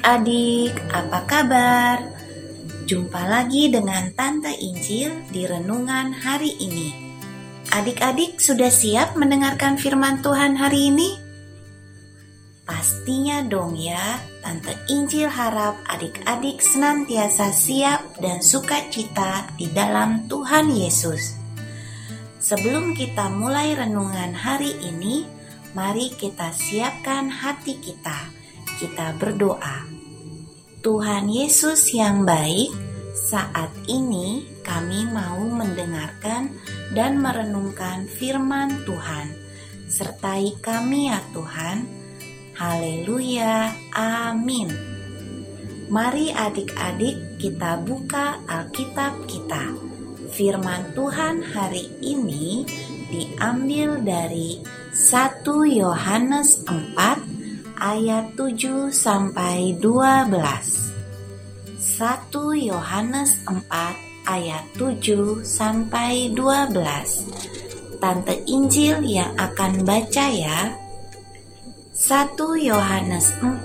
adik-adik, apa kabar? Jumpa lagi dengan Tante Injil di renungan hari ini. Adik-adik sudah siap mendengarkan firman Tuhan hari ini? Pastinya dong ya, Tante Injil harap adik-adik senantiasa siap dan sukacita di dalam Tuhan Yesus. Sebelum kita mulai renungan hari ini, mari kita siapkan hati kita kita berdoa. Tuhan Yesus yang baik, saat ini kami mau mendengarkan dan merenungkan firman Tuhan. Sertai kami ya Tuhan. Haleluya. Amin. Mari adik-adik kita buka Alkitab kita. Firman Tuhan hari ini diambil dari 1 Yohanes 4 ayat 7 sampai 12. 1 Yohanes 4 ayat 7 sampai 12. Tante Injil yang akan baca ya. 1 Yohanes 4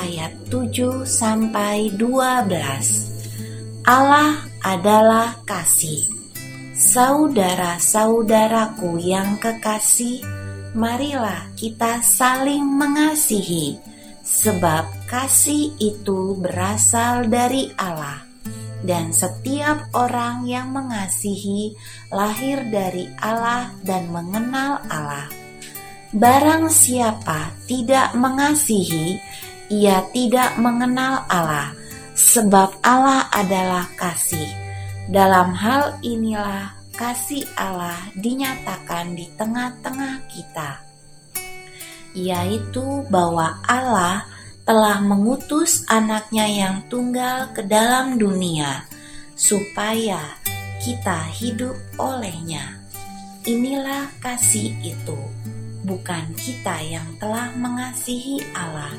ayat 7 sampai 12. Allah adalah kasih. Saudara-saudaraku yang kekasih, marilah kita saling mengasihi, sebab kasih itu berasal dari Allah, dan setiap orang yang mengasihi lahir dari Allah dan mengenal Allah. Barang siapa tidak mengasihi, ia tidak mengenal Allah, sebab Allah adalah kasih. Dalam hal inilah kasih Allah dinyatakan di tengah-tengah kita, yaitu bahwa Allah telah mengutus anaknya yang tunggal ke dalam dunia, supaya kita hidup olehnya. Inilah kasih itu, bukan kita yang telah mengasihi Allah,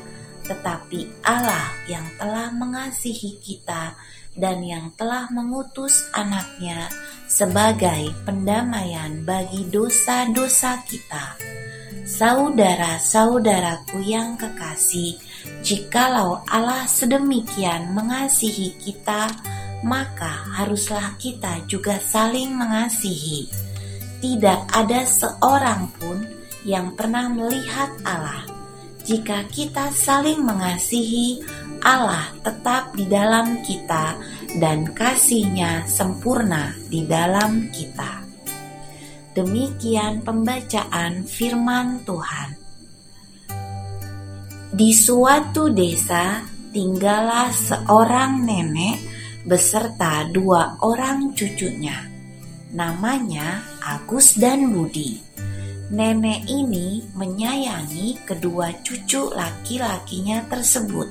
tetapi Allah yang telah mengasihi kita dan yang telah mengutus anaknya sebagai pendamaian bagi dosa-dosa kita. Saudara-saudaraku yang kekasih, jikalau Allah sedemikian mengasihi kita, maka haruslah kita juga saling mengasihi. Tidak ada seorang pun yang pernah melihat Allah jika kita saling mengasihi, Allah tetap di dalam kita dan kasihnya sempurna di dalam kita. Demikian pembacaan firman Tuhan. Di suatu desa tinggallah seorang nenek beserta dua orang cucunya. Namanya Agus dan Budi. Nenek ini menyayangi kedua cucu laki-lakinya tersebut,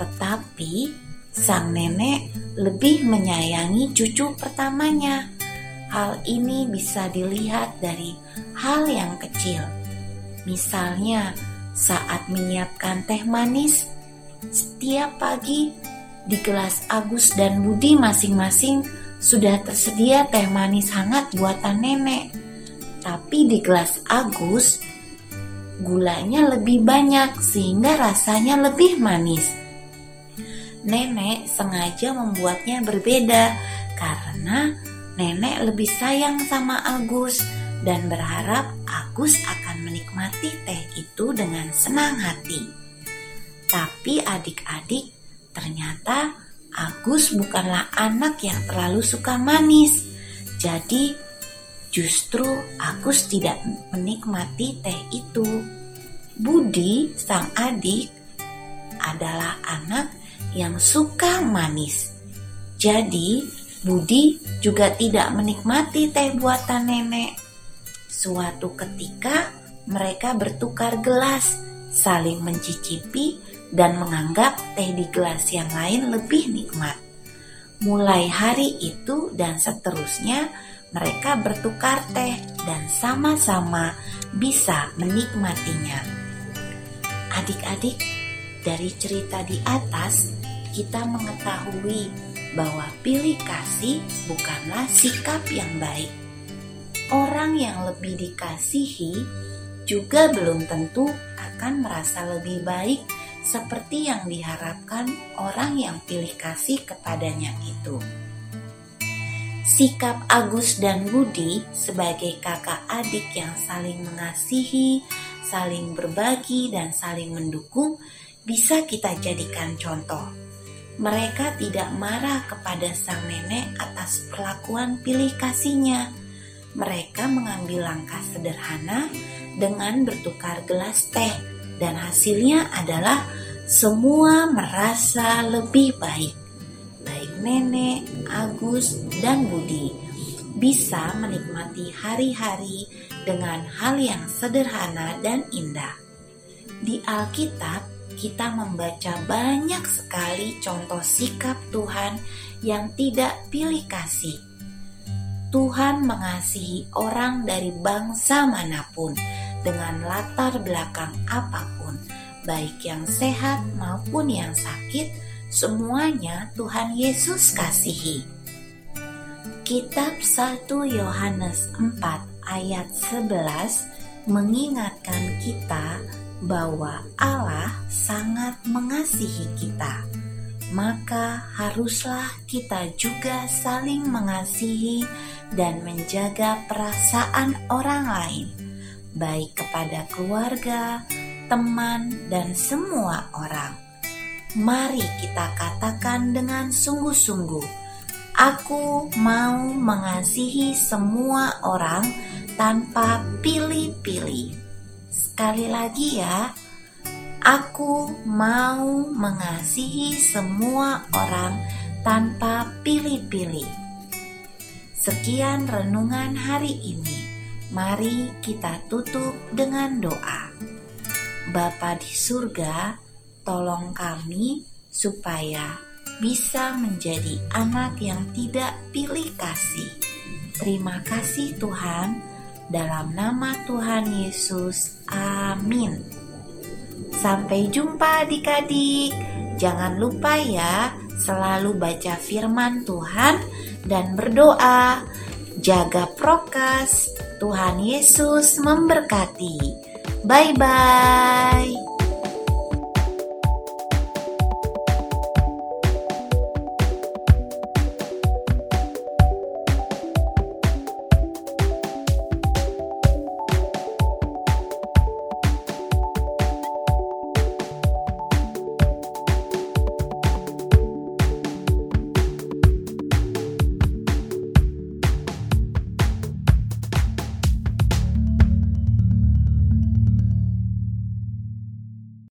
tetapi sang nenek lebih menyayangi cucu pertamanya. Hal ini bisa dilihat dari hal yang kecil, misalnya saat menyiapkan teh manis setiap pagi di kelas Agus dan Budi masing-masing sudah tersedia teh manis hangat buatan nenek tapi di gelas Agus gulanya lebih banyak sehingga rasanya lebih manis. Nenek sengaja membuatnya berbeda karena nenek lebih sayang sama Agus dan berharap Agus akan menikmati teh itu dengan senang hati. Tapi adik-adik, ternyata Agus bukanlah anak yang terlalu suka manis. Jadi Justru Agus tidak menikmati teh itu. Budi, sang adik, adalah anak yang suka manis. Jadi, Budi juga tidak menikmati teh buatan nenek. Suatu ketika, mereka bertukar gelas, saling mencicipi, dan menganggap teh di gelas yang lain lebih nikmat. Mulai hari itu dan seterusnya, mereka bertukar teh dan sama-sama bisa menikmatinya. Adik-adik, dari cerita di atas kita mengetahui bahwa pilih kasih bukanlah sikap yang baik. Orang yang lebih dikasihi juga belum tentu akan merasa lebih baik seperti yang diharapkan orang yang pilih kasih kepadanya itu. Sikap Agus dan Budi sebagai kakak adik yang saling mengasihi, saling berbagi, dan saling mendukung bisa kita jadikan contoh. Mereka tidak marah kepada sang nenek atas perlakuan pilih kasihnya. Mereka mengambil langkah sederhana dengan bertukar gelas teh dan hasilnya adalah semua merasa lebih baik. Nenek, Agus, dan Budi bisa menikmati hari-hari dengan hal yang sederhana dan indah. Di Alkitab, kita membaca banyak sekali contoh sikap Tuhan yang tidak pilih kasih. Tuhan mengasihi orang dari bangsa mana pun dengan latar belakang apa pun, baik yang sehat maupun yang sakit, semuanya Tuhan Yesus kasihi. Kitab 1 Yohanes 4 ayat 11 mengingatkan kita bahwa Allah sangat mengasihi kita. Maka haruslah kita juga saling mengasihi dan menjaga perasaan orang lain baik kepada keluarga, teman, dan semua orang. Mari kita katakan dengan sungguh-sungguh, "Aku mau mengasihi semua orang tanpa pilih-pilih." Sekali lagi, ya, aku mau mengasihi semua orang tanpa pilih-pilih. Sekian renungan hari ini. Mari kita tutup dengan doa. Bapa di surga, tolong kami supaya bisa menjadi anak yang tidak pilih kasih. Terima kasih Tuhan, dalam nama Tuhan Yesus. Amin. Sampai jumpa adik-adik. Jangan lupa ya, selalu baca firman Tuhan dan berdoa. Jaga prokes, Tuhan Yesus memberkati. Bye bye.